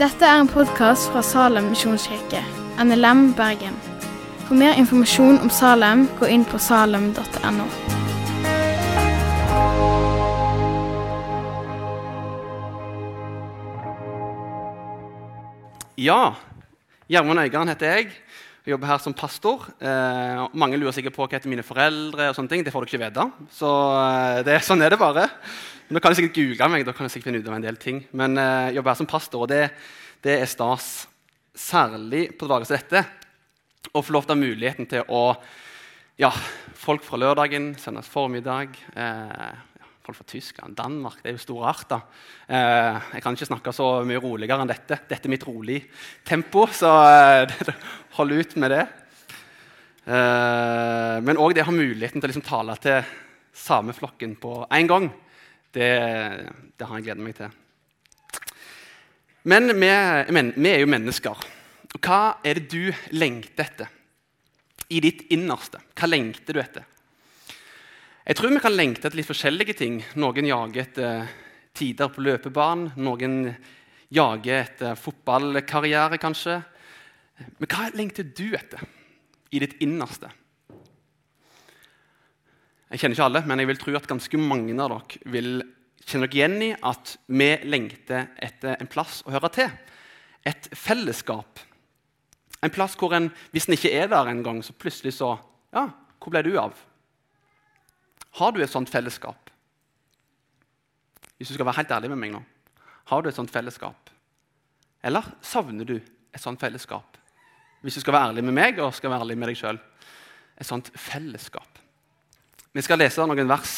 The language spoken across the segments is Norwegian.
Dette er en podkast fra Salem misjonskirke, NLM Bergen. For mer informasjon om Salem, gå inn på salem.no. Ja, Gjermund Øygarden heter jeg. Jeg jobber her som pastor. Eh, mange lurer sikkert på hva heter mine foreldre. og sånne ting. Det får dere ikke vite. Så eh, det, sånn er det bare. Men Da kan jeg sikkert google meg. da kan jeg sikkert finne ut av en del ting. Men uh, jeg her som pastor, og det, det er stas. Særlig på dager som dette. Å få lov til å ha muligheten til å Ja, folk fra lørdagen, søndags formiddag eh, Folk fra Tyskland, Danmark Det er jo storart, da. Eh, jeg kan ikke snakke så mye roligere enn dette. Dette er mitt rolig tempo, så eh, hold ut med det. Eh, men òg det å ha muligheten til å liksom tale til sameflokken på én gang, det, det har jeg gledet meg til. Men vi, men vi, er jo mennesker. Hva er det du lengter etter? I ditt innerste. Hva lengter du etter? Jeg tror vi kan lengte etter litt forskjellige ting. Noen jager etter tider på løpebanen. Noen jager etter fotballkarriere, kanskje. Men hva lengter du etter i ditt innerste? Jeg kjenner ikke alle, men jeg vil tro at ganske mange av dere vil kjenne dere igjen i at vi lengter etter en plass å høre til. Et fellesskap. En plass hvor en, hvis en ikke er der en gang, så plutselig så Ja, hvor ble du av? Har du et sånt fellesskap? Hvis du skal være helt ærlig med meg nå. Har du et sånt fellesskap? Eller savner du et sånt fellesskap? Hvis du skal være ærlig med meg og skal være ærlig med deg sjøl. Et sånt fellesskap. Vi skal lese noen vers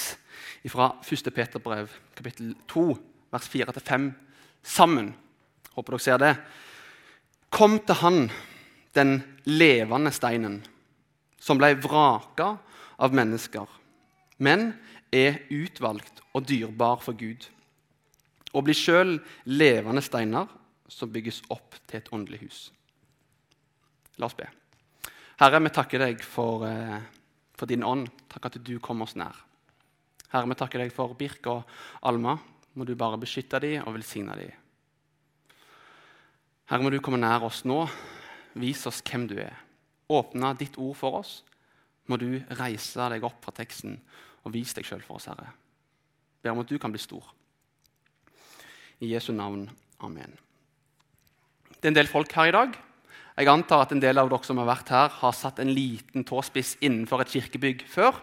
fra 1. Peter brev, kapittel 2, vers 4-5, sammen. Håper dere ser det. Kom til Han, den levende steinen, som ble vraka av mennesker, men er utvalgt og dyrbar for Gud. Og blir sjøl levende steiner som bygges opp til et åndelig hus. La oss be. Herre, vi takker deg for, eh, for din ånd. Takk at du kom oss nær. Herre, vi takker deg for Birk og Alma. Må du bare beskytte dem og velsigne dem. Herre, må du komme nær oss nå. Vis oss hvem du er. Åpne ditt ord for oss. Må du reise deg opp fra teksten og vise deg sjøl for oss, Herre. Ber om at du kan bli stor. I Jesu navn. Amen. Det er en del folk her i dag. Jeg antar at en del av dere som har vært her, har satt en liten tåspiss innenfor et kirkebygg før.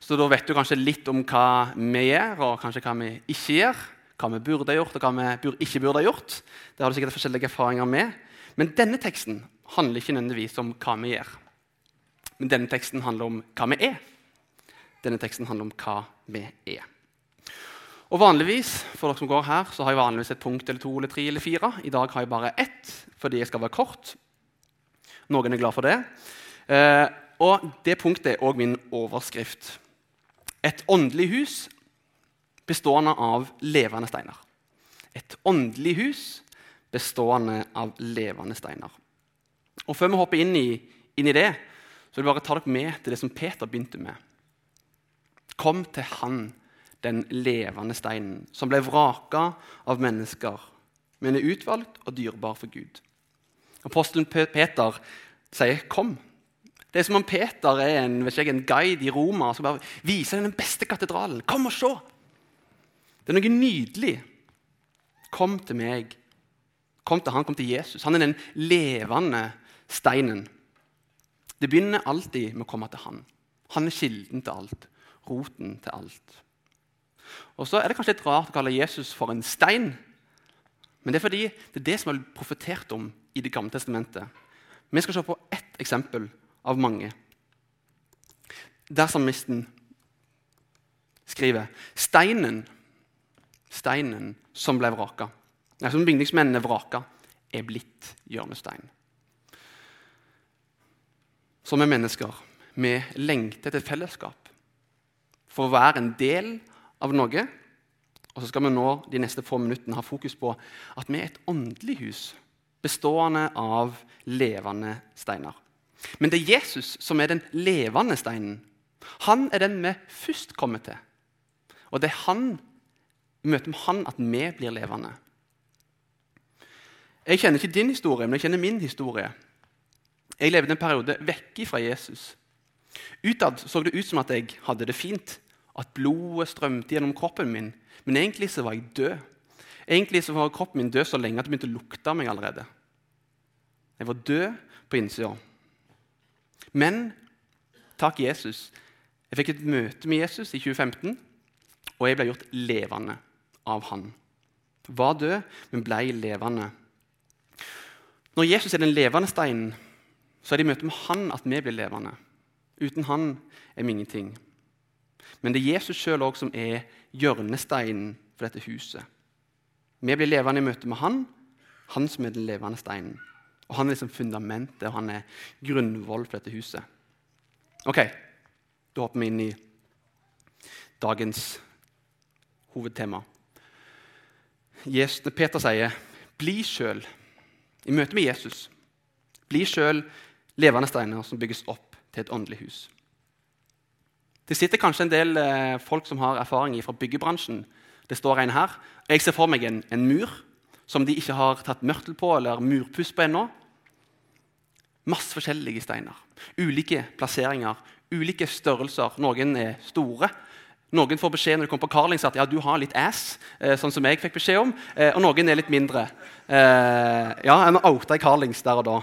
Så da vet du kanskje litt om hva vi gjør, og kanskje hva vi ikke gjør. Hva vi burde gjort, og hva vi ikke burde gjort. Det har du sikkert forskjellige erfaringer med. Men denne teksten handler ikke nødvendigvis om hva vi gjør. Men denne teksten handler om hva vi er. Denne teksten handler om hva vi er. Og vanligvis for dere som går her, så har jeg vanligvis et punkt eller to eller tre eller fire. I dag har jeg bare ett fordi jeg skal være kort. Noen er glad for det. Eh, og det punktet er òg min overskrift. Et åndelig hus bestående av levende steiner. Et åndelig hus bestående av levende steiner. Og Før vi hopper inn i, inn i det, så vil jeg bare ta dere med til det som Peter begynte med. Kom til Han, den levende steinen, som ble vraka av mennesker, men er utvalgt og dyrbar for Gud. Apostelen Peter sier 'kom'. Det er som om Peter er en, ikke, en guide i Roma som bare viser den beste katedralen. Kom og se! Det er noe nydelig. Kom til meg. Kom til han, kom til Jesus. Han er den levende steinen. Det begynner alltid med å komme til han. Han er kilden til alt. Roten til alt. Og så er det kanskje litt rart å kalle Jesus for en stein. Men det er fordi det er det som er profetert om i Det gamle testamentet. Vi skal se på ett eksempel av mange. Der salmisten skriver steinen, steinen som ble vraka, nei, som bygningsmennene vraka, er blitt hjørnestein. Som er mennesker. Vi lengter et fellesskap. For å være en del av noe. Og så skal vi nå de neste få minuttene ha fokus på at vi er et åndelig hus bestående av levende steiner. Men det er Jesus som er den levende steinen. Han er den vi først kommer til. Og det er han i møte med Han at vi blir levende. Jeg kjenner ikke din historie, men jeg kjenner min historie. Jeg levde en periode vekk fra Jesus. Utad så det ut som at jeg hadde det fint, at blodet strømte gjennom kroppen min. Men egentlig så var jeg død. Egentlig så var kroppen min død så lenge at det begynte å lukte av meg allerede. Jeg var død på innsida. Men takk Jesus. Jeg fikk et møte med Jesus i 2015, og jeg ble gjort levende av han. Var død, men ble levende. Når Jesus er den levende steinen, så er det i møte med han at vi blir levende. Uten han er vi ingenting. Men det er Jesus sjøl som er hjørnesteinen for dette huset. Vi blir levende i møte med han, han som er den levende steinen. Og Han er liksom fundamentet, og han er grunnvoll for dette huset. Ok, Da hopper vi inn i dagens hovedtema. Peter sier, 'Bli sjøl' i møte med Jesus. Bli sjøl levende steiner som bygges opp til et åndelig hus. Det sitter kanskje en del eh, folk som har erfaring fra byggebransjen. Det står en her. Jeg ser for meg en, en mur som de ikke har tatt mørtel på eller murpuss på ennå. Masse forskjellige steiner. Ulike plasseringer, ulike størrelser. Noen er store. Noen får beskjed når de kommer på Carlings at ja, du har litt ass, eh, sånn som jeg fikk beskjed om. Eh, og noen er litt mindre. Eh, ja, må outa i Carlings der og da.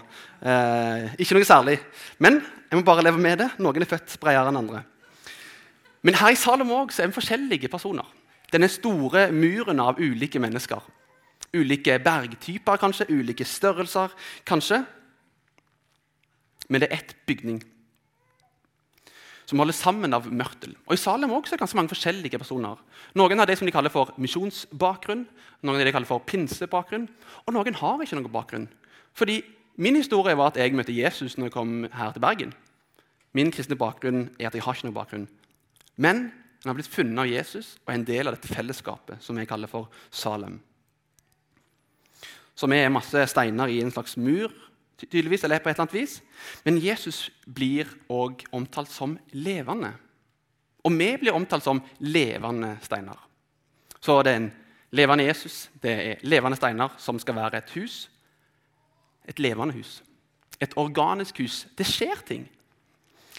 Ikke noe særlig. Men jeg må bare leve med det. Noen er født bredere enn andre. Men her i Salem også, er vi forskjellige personer. Denne store muren av ulike mennesker. Ulike bergtyper, kanskje. Ulike størrelser, kanskje. Men det er ett bygning som holder sammen av mørtel. Og I Salem også er det ganske mange forskjellige personer. Noen har det som de kaller for misjonsbakgrunn, noen har det de kaller for pinsebakgrunn, og noen har ikke noen bakgrunn. Fordi Min historie var at jeg møtte Jesus når jeg kom her til Bergen. Min kristne bakgrunn er at jeg har ikke noen bakgrunn. Men han har blitt funnet av Jesus og er en del av dette fellesskapet som jeg kaller for Salem. Som er masse steiner i en slags mur tydeligvis, eller på et eller annet vis. Men Jesus blir òg omtalt som levende. Og vi blir omtalt som levende steiner. Så det er en levende Jesus, det er levende steiner som skal være et hus. Et levende hus. Et organisk hus. Det skjer ting.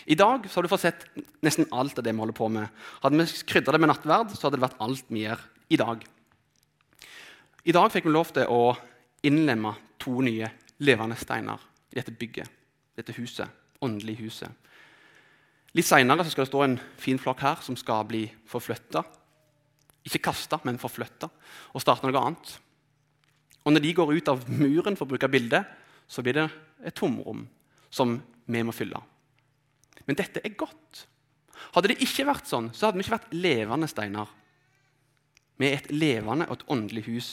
I dag så har du fått sett nesten alt av det vi holder på med. Hadde vi krydra det med nattverd, så hadde det vært alt vi gjør i dag. I dag fikk vi lov til å innlemme to nye levende steiner i dette bygget, dette huset, åndelige huset. Litt seinere skal det stå en fin flokk her som skal bli forflytta. Ikke kasta, men forflytta og starte noe annet. Og Når de går ut av muren, for å bruke bildet, så blir det et tomrom som vi må fylle. Men dette er godt. Hadde det ikke vært sånn, så hadde vi ikke vært levende steiner. Vi er et levende og et åndelig hus.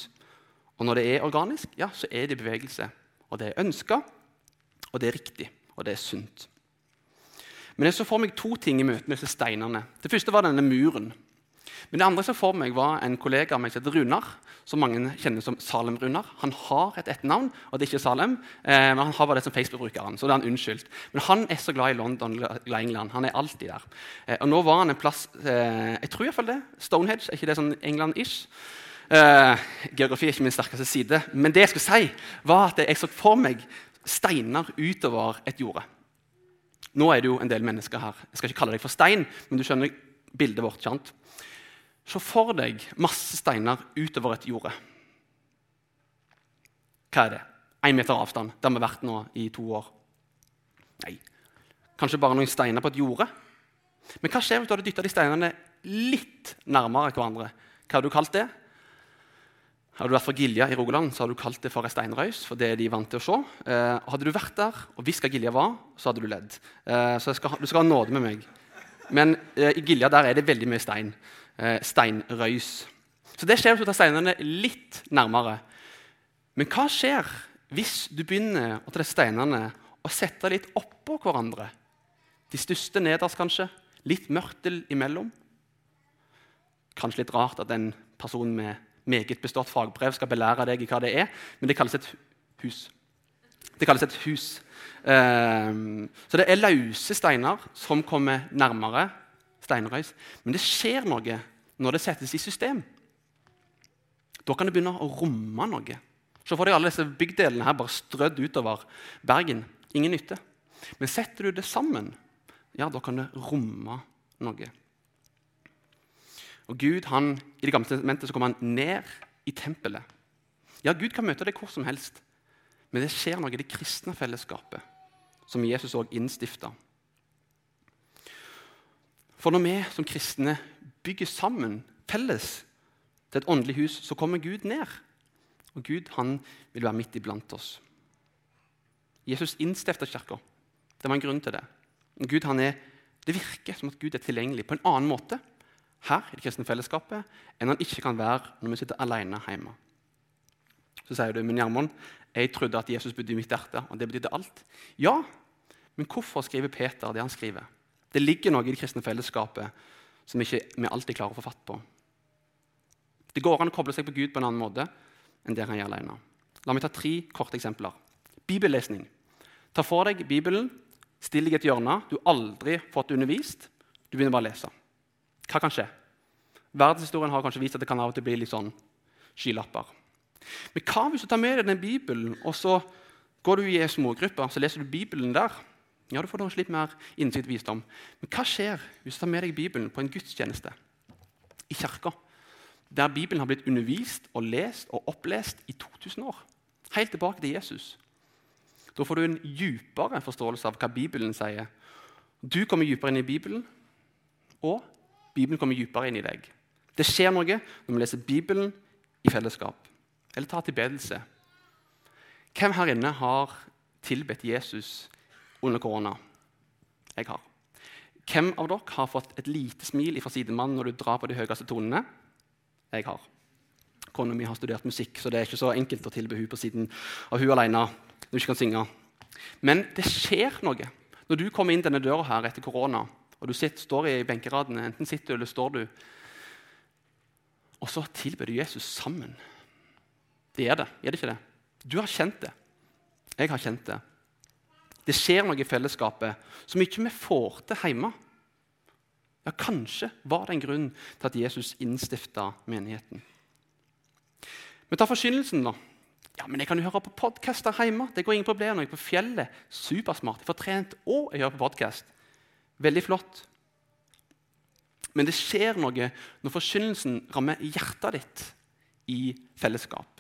Og når det er organisk, ja, så er det bevegelse og det er ønska, og det er riktig, og det er sunt. Men jeg så for meg to ting i møte med disse steinene. Det første var denne muren. Men det andre som for meg var en kollega av meg som heter Runar, som mange kjenner som Salem-Runar. Han har et etternavn, og det er ikke Salem, eh, men han har bare det som Facebook-brukeren. så det er han unnskyldt. Men han er så glad i London i England. Han er alltid der. Eh, og nå var han en plass eh, Jeg tror iallfall det. Stonehenge. Er ikke det sånn England-ish? Uh, geografi er ikke min sterkeste side. Men det jeg skulle si, var at jeg så for meg steiner utover et jorde. Nå er det jo en del mennesker her. Jeg skal ikke kalle deg for stein, men du skjønner bildet vårt. Kjent. Se for deg masse steiner utover et jorde. Hva er det? Én meter avstand. Det har vi vært nå i to år. Nei, kanskje bare noen steiner på et jorde. Men hva skjer hvis du hadde dytta de steinene litt nærmere hverandre? Hva hadde du kalt det? Hadde du vært fra Gilja i Rogaland, så hadde du kalt det for ei steinrøys. for det er de vant til å se. Eh, hadde du vært der og visst hva Gilja var, så hadde du ledd. Eh, så skal, du skal ha nåde med meg. Men eh, i Gilja der er det veldig mye stein. Eh, steinrøys. Så det skjer hvis du tar steinene litt nærmere. Men hva skjer hvis du begynner å ta steinene og sette litt oppå hverandre? De største nederst, kanskje. Litt mørtel imellom. Kanskje litt rart at en person med meget bestått fagbrev skal belære deg i hva det er, men det kalles et hus. Det kalles et hus. Um, så det er løse steiner som kommer nærmere steinrøys. Men det skjer noe når det settes i system. Da kan det begynne å romme noe. Så får deg alle disse byggdelene her bare strødd utover Bergen. Ingen nytte. Men setter du det sammen, ja, da kan det romme noe. Og Gud, han, I Det gamle testamentet så kommer han ned i tempelet. Ja, Gud kan møte deg hvor som helst, men det skjer noe i det kristne fellesskapet, som Jesus òg innstifta. For når vi som kristne bygger sammen felles til et åndelig hus, så kommer Gud ned. Og Gud han vil være midt iblant oss. Jesus innstifta kirka. Det var en grunn til det. Gud, er, det virker som at Gud er tilgjengelig på en annen måte her i det kristne fellesskapet enn han ikke kan være når vi sitter alene hjemme. Så sier du, men Gjermund, jeg trodde at Jesus bodde i mitt hjerte, og det betydde alt. Ja, men hvorfor skriver Peter det han skriver? Det ligger noe i det kristne fellesskapet som ikke vi alltid klarer å få fatt på. Det går an å koble seg på Gud på en annen måte enn det han gjør alene. La meg ta tre korte eksempler. Bibellesning. Ta for deg Bibelen, still deg i et hjørne du aldri fått undervist. Du begynner bare å lese. Hva kan skje? Verdenshistorien har kanskje vist at det kan av og til bli litt sånn skylapper. Men hva hvis du tar med deg den Bibelen, og så går du i ei smågruppe så leser du Bibelen der? Ja, du får kanskje litt mer innsikt og visdom. Men hva skjer hvis du tar med deg Bibelen på en gudstjeneste i kirka? Der Bibelen har blitt undervist og lest og opplest i 2000 år. Helt tilbake til Jesus. Da får du en dypere forståelse av hva Bibelen sier. Du kommer dypere inn i Bibelen, og Bibelen kommer dypere inn i deg. Det skjer noe når vi leser Bibelen i fellesskap. Eller ta tilbedelse. Hvem her inne har tilbedt Jesus under korona? Jeg har. Hvem av dere har fått et lite smil fra sidemannen når du drar på de høyeste tonene? Jeg har. Kona mi har studert musikk, så det er ikke så enkelt å tilbe hun på siden av hun alene når du ikke kan synge. Men det skjer noe når du kommer inn denne døra her etter korona og du sitter, står i benkeradene, enten sitter du eller står du. Og så tilber du Jesus sammen. Det er det, er det ikke det? Du har kjent det. Jeg har kjent det. Det skjer noe i fellesskapet som ikke vi får til hjemme. Ja, Kanskje var det en grunn til at Jesus innstifta menigheten. Men ta forkynnelsen, da. Ja, men Jeg kan jo høre på podkaster hjemme. Det går ingen problem når jeg er på fjellet. Supersmart. Jeg får trent, og jeg hører på podkast. Veldig flott. Men det skjer noe når forkynnelsen rammer hjertet ditt i fellesskap.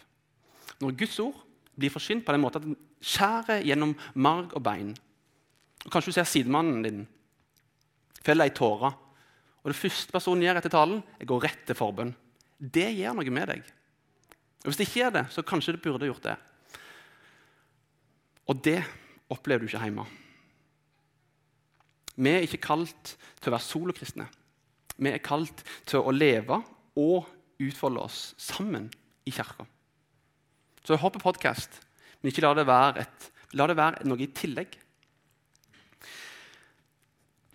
Når Guds ord blir forsynt på den måten at den skjærer gjennom marg og bein. Og Kanskje du ser sidemannen din felle ei tåre. Og det første personen gjør etter talen, er å gå rett til forbønn. Det gjør noe med deg. Og Hvis det ikke gjør det, så kanskje det burde gjort det. Og det opplever du ikke hjemme. Vi er ikke kalt til å være solokristne. Vi er kalt til å leve og utfolde oss sammen i kirka. Så hør på podkast, men ikke la det, et, la det, være noe i tillegg.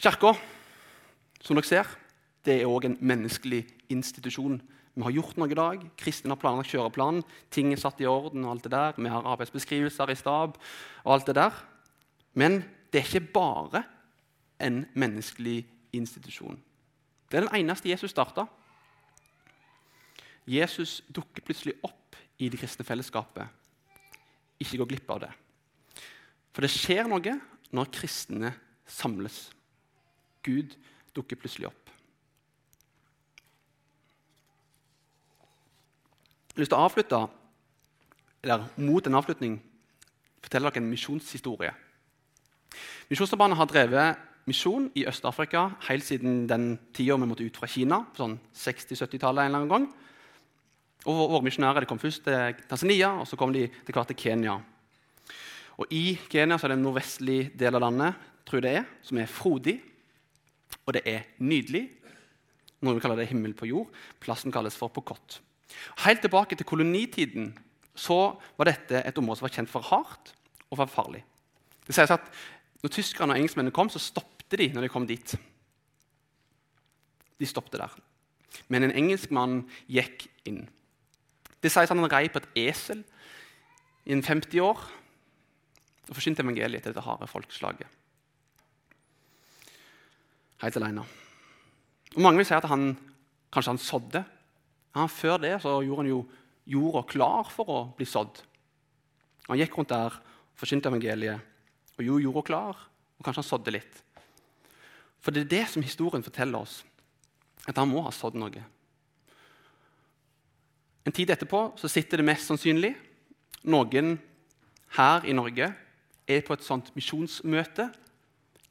Kirka, som dere ser, det er òg en menneskelig institusjon. Vi har gjort noe i dag. Kristin har planlagt kjøreplanen. Ting er satt i orden. og alt det der. Vi har arbeidsbeskrivelser i stab. og alt det der. Men det er ikke bare en menneskelig institusjon. Det er den eneste Jesus starta. Jesus dukker plutselig opp i det kristne fellesskapet. Ikke gå glipp av det. For det skjer noe når kristne samles. Gud dukker plutselig opp. Jeg har lyst til å avslutte, eller mot en avslutning fortelle dere en misjonshistorie. Misjonsarbeidet har drevet misjon i Øst-Afrika helt siden den tida vi måtte ut fra Kina. sånn 60-70-tallet en eller annen gang. Og Våre misjonærer kom først til Tanzania, og så kom de til hvert til Kenya. Og I Kenya så er det en nordvestlig del av landet tror det er, som er frodig. Og det er nydelig. Noen kaller det himmel på jord. Plassen kalles for Pokot. Helt tilbake til kolonitiden så var dette et område som var kjent for hardt og for farlig. Det sies at når tyskerne og engelskmennene kom, så stoppet de når de kom dit. De stoppet der. Men en engelskmann gikk inn. Det sies han rei på et esel i en 50 år og forsynte evangeliet til dette harde folkeslaget. Helt alene. Og Mange vil si at han kanskje han sådde. Ja, før det så gjorde han jo jorda klar for å bli sådd. Han gikk rundt der og forsynte evangeliet og gjorde jorda klar. Og kanskje han sådde litt. For det er det som historien forteller oss, at han må ha sådd noe. En tid etterpå så sitter det mest sannsynlig noen her i Norge er på et sånt misjonsmøte.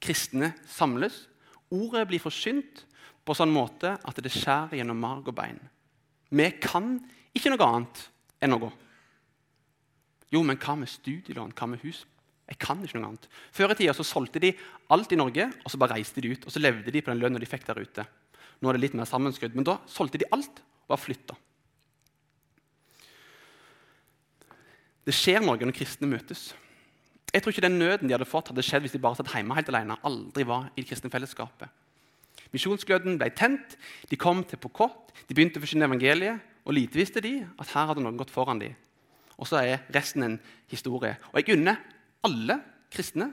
Kristne samles. Ordet blir forsynt på sånn måte at det skjærer gjennom marg og bein. Vi kan ikke noe annet enn å gå. Jo, men hva med studielån? Hva med hus? Jeg kan ikke noe annet. Før i tida så solgte de alt i Norge, og så bare reiste de ut. Og så levde de på den lønna de fikk der ute. Nå er det litt mer sammenskrudd, men da solgte de alt og har flytta. Det skjer noe når kristne møtes. Jeg tror ikke den nøden de hadde fått, hadde skjedd hvis de bare satt hjemme helt alene. aldri var i det kristne fellesskapet. Misjonsgløden ble tent, de kom til Pokot, de begynte å forkynne evangeliet. Og lite visste de at her hadde noen gått foran dem. Og så er resten en historie. Og jeg unner alle kristne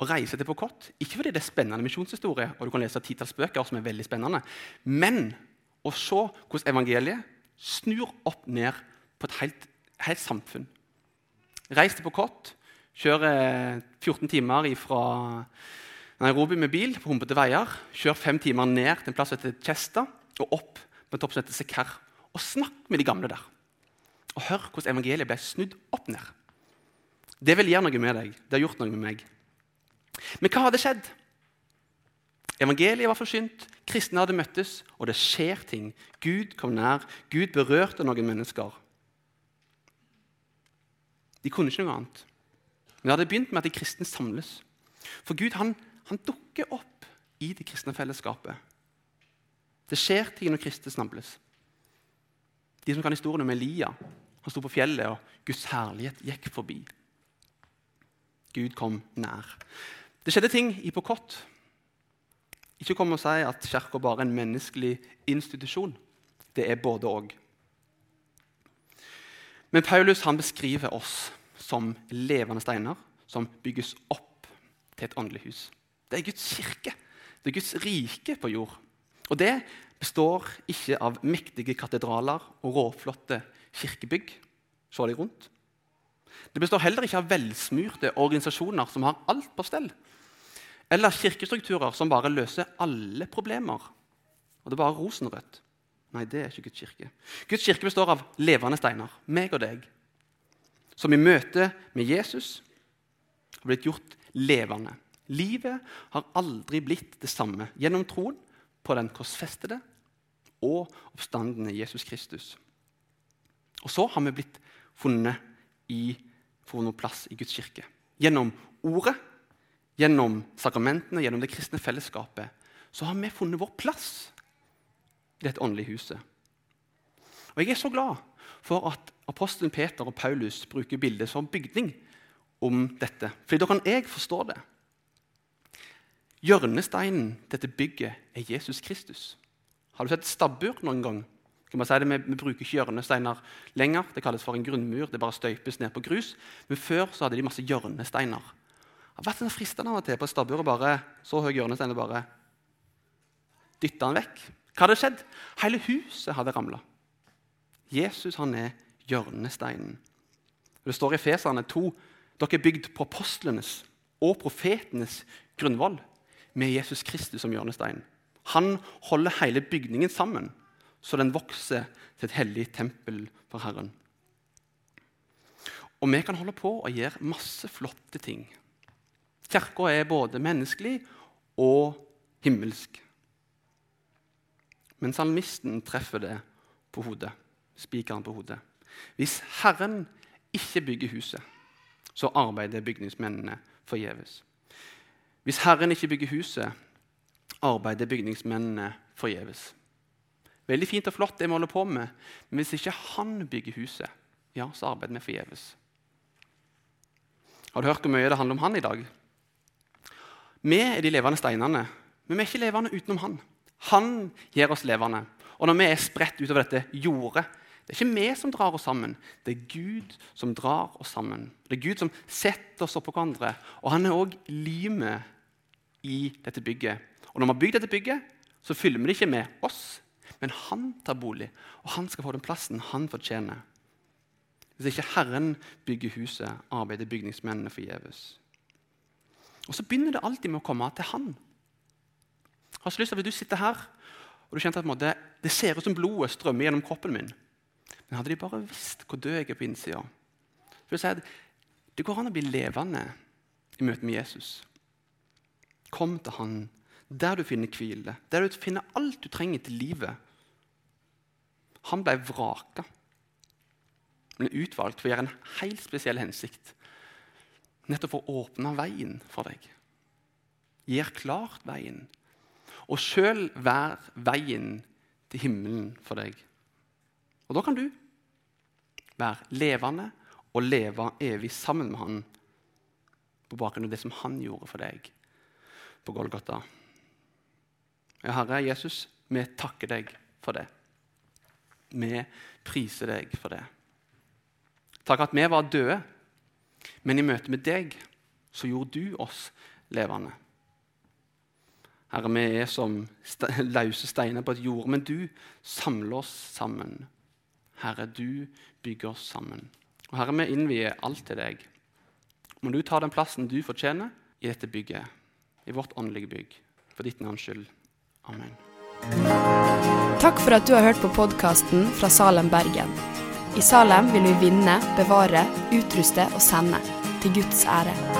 å reise til Pokot. Ikke fordi det er spennende misjonshistorie, og du kan lese titalls bøker som er veldig spennende, men å se hvordan evangeliet snur opp ned på et helt, helt samfunn. Reis til Pokot, kjør 14 timer fra Nairobi med bil på humpete veier. Kjør fem timer ned til en plass som heter Chesta, og opp på en topp som heter Sekar. Og snakk med de gamle der. Og hør hvordan evangeliet ble snudd opp ned. Det vil gjøre noe med deg. Det har gjort noe med meg. Men hva hadde skjedd? Evangeliet var forsynt, kristne hadde møttes, og det skjer ting. Gud kom nær. Gud berørte noen mennesker. De kunne ikke noe annet. Men det hadde begynt med at de kristne samles. For Gud han, han dukker opp i det kristne fellesskapet. Det skjer ting når kristne samles. De som kan historien om Elia. Han sto på fjellet, og Guds herlighet gikk forbi. Gud kom nær. Det skjedde ting i Pokot. Ikke kom og si at Kirka bare er en menneskelig institusjon. Det er både òg. Men Paulus han beskriver oss som levende steiner som bygges opp til et åndelig hus. Det er Guds kirke. Det er Guds rike på jord. Og det består ikke av mektige katedraler og råflotte kirkebygg. Se deg rundt. Det består heller ikke av velsmurte organisasjoner som har alt på stell. Eller kirkestrukturer som bare løser alle problemer. Og det er bare rosenrødt. Nei, det er ikke Guds kirke. Guds kirke består av levende steiner, meg og deg, som i møte med Jesus har blitt gjort levende. Livet har aldri blitt det samme gjennom troen på den korsfestede og oppstandende Jesus Kristus. Og så har vi blitt funnet i for noe plass i Guds kirke. Gjennom ordet, gjennom sakramentene, gjennom det kristne fellesskapet, så har vi funnet vår plass dette åndelige huset. Og Jeg er så glad for at apostelen Peter og Paulus bruker bildet som bygning om dette. For da kan jeg forstå det. Hjørnesteinen dette bygget er Jesus Kristus. Har du sett stabbur noen gang? Kan si det, vi, bruker ikke hjørnesteiner lenger. Det kalles for en grunnmur. Det bare støypes ned på grus. Men før så hadde de masse hjørnesteiner. Det har vært en fristende av og til på stabburet bare så høy hjørnestein bare dytte den vekk. Hva hadde skjedd? Hele huset hadde ramla. Jesus han er hjørnesteinen. Det står i Feserne 2 dere er bygd på apostlenes og profetenes grunnvoll med Jesus Kristus som hjørnestein. Han holder hele bygningen sammen så den vokser til et hellig tempel for Herren. Og vi kan holde på og gjøre masse flotte ting. Kirka er både menneskelig og himmelsk. Men salmisten treffer det på hodet. Spikeren på hodet. Hvis Herren ikke bygger huset, så arbeider bygningsmennene forgjeves. Hvis Herren ikke bygger huset, arbeider bygningsmennene forgjeves. Veldig fint og flott, det vi holder på med. Men hvis ikke han bygger huset, ja, så arbeider vi forgjeves. Har du hørt hvor mye det handler om han i dag? Vi er de levende steinene, men vi er ikke levende utenom han. Han gjør oss levende. Og når vi er spredt utover dette jordet, det er ikke vi som drar oss sammen, det er Gud som drar oss sammen. Det er Gud som setter oss oppå hverandre. Og han er òg limet i dette bygget. Og når vi har bygd dette bygget, så fyller vi det ikke med oss, men han tar bolig, og han skal få den plassen han fortjener. Hvis ikke Herren bygger huset, arbeider bygningsmennene forgjeves. Og så begynner det alltid med å komme til Han. Har så lyst til at Du sitter her og du kjente at måte, det ser ut som blodet strømmer gjennom kroppen min. Men hadde de bare visst hvor død jeg er på innsida Det går an å bli levende i møte med Jesus. Kom til Han der du finner hvile, der du finner alt du trenger til livet. Han ble vraka, men utvalgt for å gjøre en helt spesiell hensikt. Nettopp for å åpne veien for deg. Gjør klart veien. Og sjøl være veien til himmelen for deg. Og da kan du være levende og leve evig sammen med Han på bakgrunn av det som Han gjorde for deg på Golgata. Ja, Herre Jesus, vi takker deg for det. Vi priser deg for det. Takk at vi var døde, men i møte med deg så gjorde du oss levende. Herre, vi er som løse steiner på et jord, men du samler oss sammen. Herre, du bygger oss sammen. Og Herre, vi innvier alt til deg. Må du ta den plassen du fortjener i dette bygget, i vårt åndelige bygg, for ditt navns skyld. Amen. Takk for at du har hørt på podkasten fra Salem, Bergen. I Salem vil vi vinne, bevare, utruste og sende, til Guds ære.